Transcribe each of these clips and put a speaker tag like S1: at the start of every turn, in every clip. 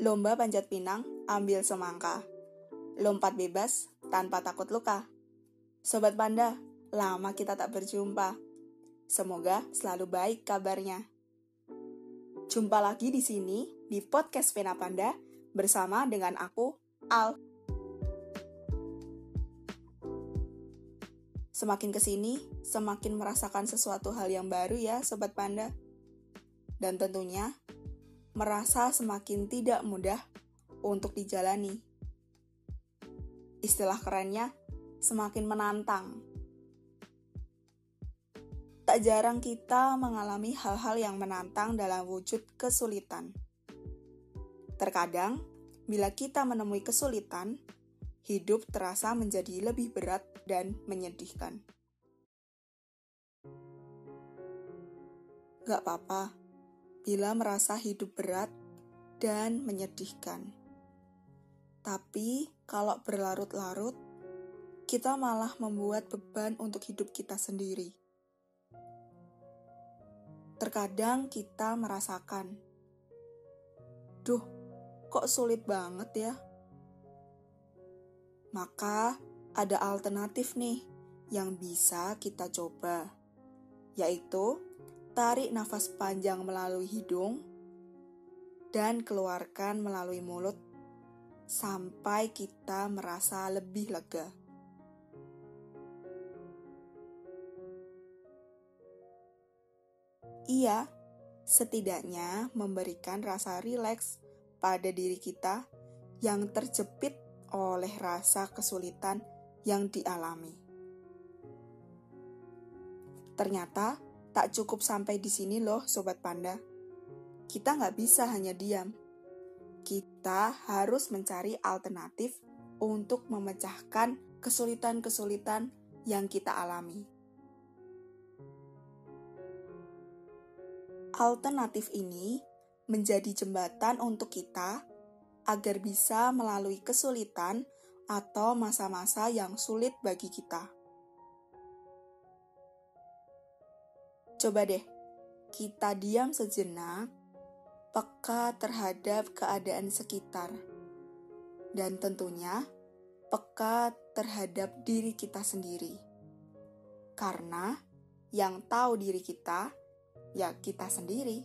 S1: Lomba panjat pinang, ambil semangka. Lompat bebas, tanpa takut luka. Sobat Panda, lama kita tak berjumpa. Semoga selalu baik kabarnya. Jumpa lagi di sini, di podcast Pena Panda, bersama dengan aku, Al. Semakin ke sini, semakin merasakan sesuatu hal yang baru ya, Sobat Panda. Dan tentunya, merasa semakin tidak mudah untuk dijalani. Istilah kerennya, semakin menantang. Tak jarang kita mengalami hal-hal yang menantang dalam wujud kesulitan. Terkadang, bila kita menemui kesulitan, hidup terasa menjadi lebih berat dan menyedihkan. Gak apa-apa bila merasa hidup berat dan menyedihkan. Tapi kalau berlarut-larut, kita malah membuat beban untuk hidup kita sendiri. Terkadang kita merasakan, duh, kok sulit banget ya? Maka ada alternatif nih yang bisa kita coba, yaitu tarik nafas panjang melalui hidung dan keluarkan melalui mulut sampai kita merasa lebih lega. Ia setidaknya memberikan rasa rileks pada diri kita yang terjepit oleh rasa kesulitan yang dialami. Ternyata tak cukup sampai di sini loh Sobat Panda. Kita nggak bisa hanya diam. Kita harus mencari alternatif untuk memecahkan kesulitan-kesulitan yang kita alami. Alternatif ini menjadi jembatan untuk kita agar bisa melalui kesulitan atau masa-masa yang sulit bagi kita. Coba deh, kita diam sejenak, peka terhadap keadaan sekitar, dan tentunya peka terhadap diri kita sendiri. Karena yang tahu diri kita, ya kita sendiri.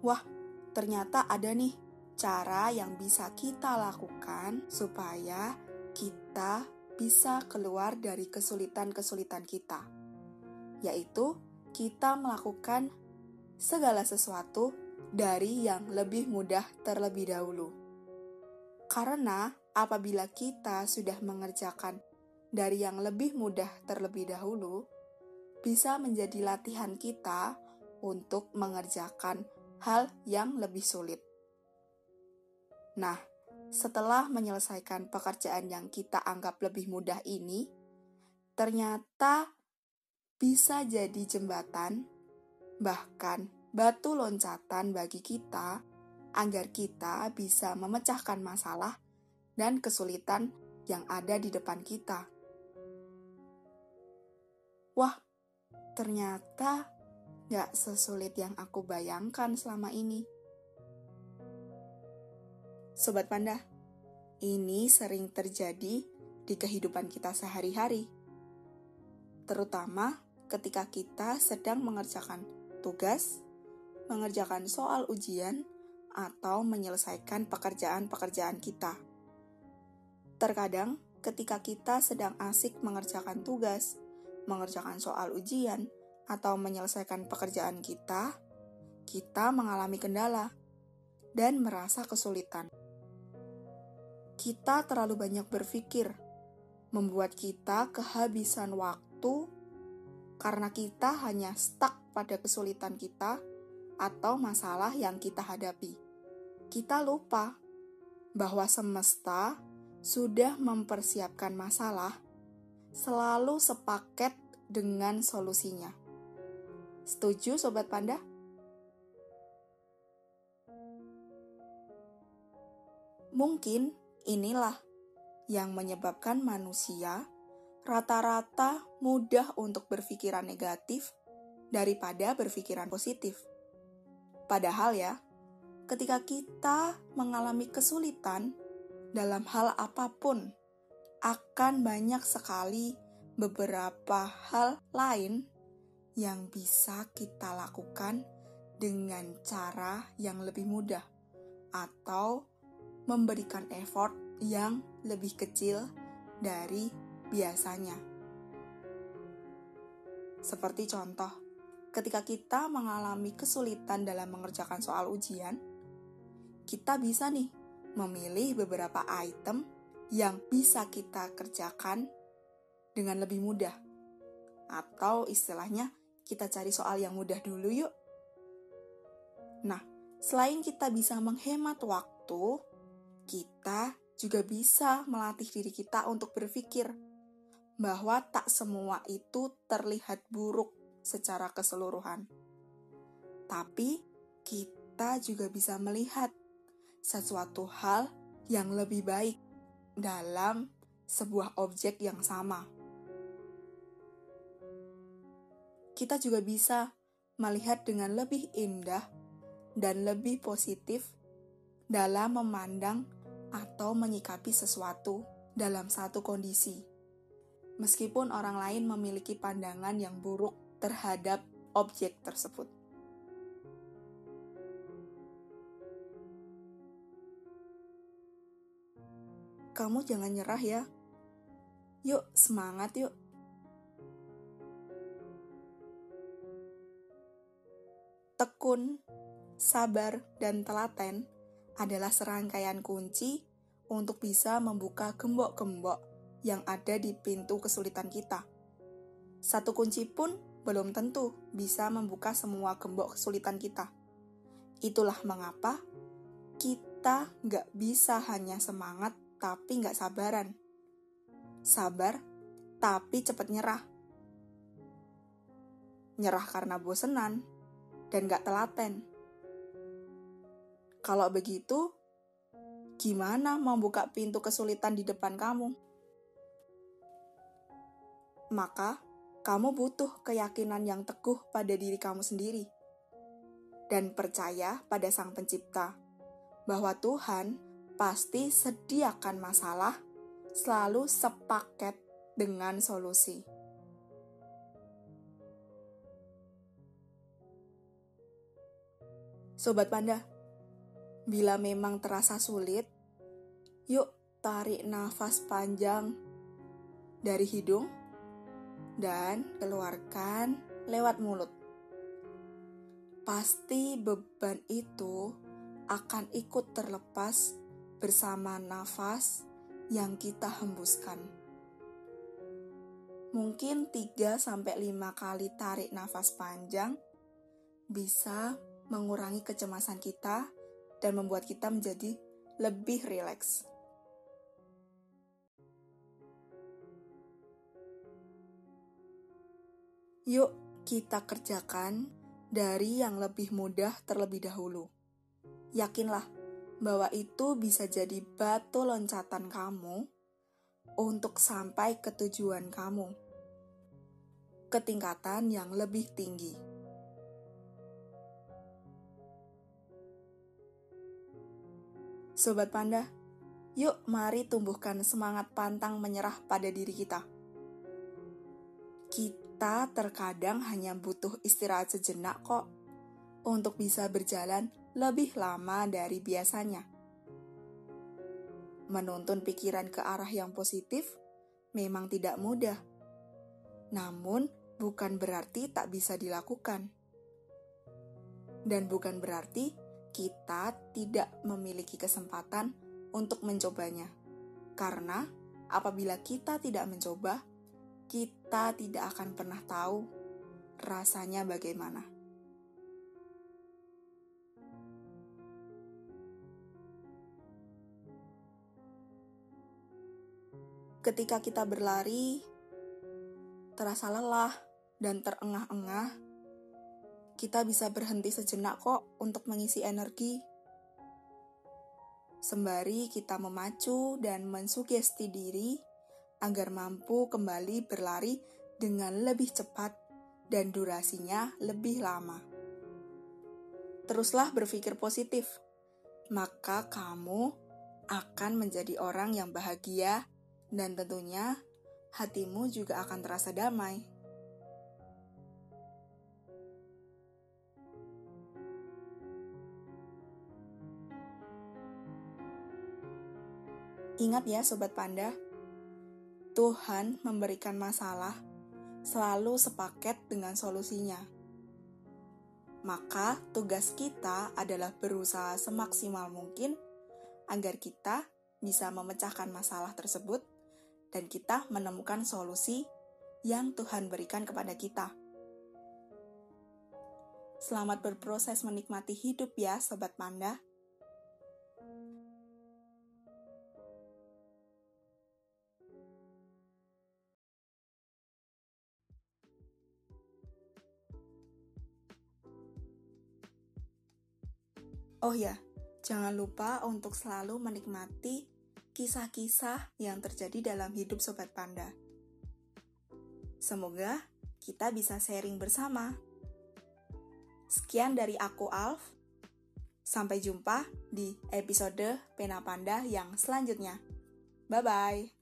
S1: Wah, ternyata ada nih cara yang bisa kita lakukan supaya kita bisa keluar dari kesulitan-kesulitan kita, yaitu kita melakukan segala sesuatu dari yang lebih mudah terlebih dahulu. Karena apabila kita sudah mengerjakan dari yang lebih mudah terlebih dahulu, bisa menjadi latihan kita untuk mengerjakan hal yang lebih sulit. Nah, setelah menyelesaikan pekerjaan yang kita anggap lebih mudah ini, ternyata bisa jadi jembatan, bahkan batu loncatan bagi kita agar kita bisa memecahkan masalah dan kesulitan yang ada di depan kita. Wah, ternyata gak sesulit yang aku bayangkan selama ini. Sobat Panda, ini sering terjadi di kehidupan kita sehari-hari. Terutama ketika kita sedang mengerjakan tugas, mengerjakan soal ujian, atau menyelesaikan pekerjaan-pekerjaan kita. Terkadang, ketika kita sedang asik mengerjakan tugas, mengerjakan soal ujian, atau menyelesaikan pekerjaan kita, kita mengalami kendala dan merasa kesulitan. Kita terlalu banyak berpikir, membuat kita kehabisan waktu karena kita hanya stuck pada kesulitan kita atau masalah yang kita hadapi. Kita lupa bahwa semesta sudah mempersiapkan masalah selalu sepaket dengan solusinya. Setuju Sobat Panda? Mungkin inilah yang menyebabkan manusia rata-rata mudah untuk berpikiran negatif daripada berpikiran positif. Padahal ya, ketika kita mengalami kesulitan dalam hal apa pun, akan banyak sekali beberapa hal lain yang bisa kita lakukan dengan cara yang lebih mudah atau memberikan effort yang lebih kecil dari biasanya. Seperti contoh, ketika kita mengalami kesulitan dalam mengerjakan soal ujian, kita bisa nih memilih beberapa item yang bisa kita kerjakan dengan lebih mudah. Atau istilahnya, kita cari soal yang mudah dulu yuk. Nah, selain kita bisa menghemat waktu, kita juga bisa melatih diri kita untuk berpikir bahwa tak semua itu terlihat buruk secara keseluruhan. Tapi kita juga bisa melihat sesuatu hal yang lebih baik dalam sebuah objek yang sama. kita juga bisa melihat dengan lebih indah dan lebih positif dalam memandang atau menyikapi sesuatu dalam satu kondisi. Meskipun orang lain memiliki pandangan yang buruk terhadap objek tersebut. Kamu jangan nyerah ya. Yuk, semangat yuk. tekun, sabar, dan telaten adalah serangkaian kunci untuk bisa membuka gembok-gembok yang ada di pintu kesulitan kita. Satu kunci pun belum tentu bisa membuka semua gembok kesulitan kita. Itulah mengapa kita nggak bisa hanya semangat tapi nggak sabaran. Sabar tapi cepat nyerah. Nyerah karena bosenan, dan gak telaten. Kalau begitu, gimana membuka pintu kesulitan di depan kamu? Maka, kamu butuh keyakinan yang teguh pada diri kamu sendiri dan percaya pada Sang Pencipta bahwa Tuhan pasti sediakan masalah selalu sepaket dengan solusi. Sobat Panda, bila memang terasa sulit, yuk tarik nafas panjang dari hidung dan keluarkan lewat mulut. Pasti beban itu akan ikut terlepas bersama nafas yang kita hembuskan. Mungkin 3-5 kali tarik nafas panjang bisa mengurangi kecemasan kita dan membuat kita menjadi lebih rileks. Yuk, kita kerjakan dari yang lebih mudah terlebih dahulu. Yakinlah bahwa itu bisa jadi batu loncatan kamu untuk sampai ke tujuan kamu, ketingkatan yang lebih tinggi. Sobat Panda, yuk mari tumbuhkan semangat pantang menyerah pada diri kita. Kita terkadang hanya butuh istirahat sejenak kok untuk bisa berjalan lebih lama dari biasanya. Menuntun pikiran ke arah yang positif memang tidak mudah. Namun, bukan berarti tak bisa dilakukan. Dan bukan berarti kita tidak memiliki kesempatan untuk mencobanya. Karena apabila kita tidak mencoba, kita tidak akan pernah tahu rasanya bagaimana. Ketika kita berlari, terasa lelah dan terengah-engah, kita bisa berhenti sejenak kok untuk mengisi energi. Sembari kita memacu dan mensugesti diri agar mampu kembali berlari dengan lebih cepat dan durasinya lebih lama. teruslah berpikir positif. Maka kamu akan menjadi orang yang bahagia dan tentunya hatimu juga akan terasa damai. Ingat ya Sobat Panda, Tuhan memberikan masalah selalu sepaket dengan solusinya. Maka tugas kita adalah berusaha semaksimal mungkin agar kita bisa memecahkan masalah tersebut dan kita menemukan solusi yang Tuhan berikan kepada kita. Selamat berproses menikmati hidup ya Sobat Panda. Oh ya, jangan lupa untuk selalu menikmati kisah-kisah yang terjadi dalam hidup Sobat Panda. Semoga kita bisa sharing bersama. Sekian dari aku Alf. Sampai jumpa di episode Pena Panda yang selanjutnya. Bye bye.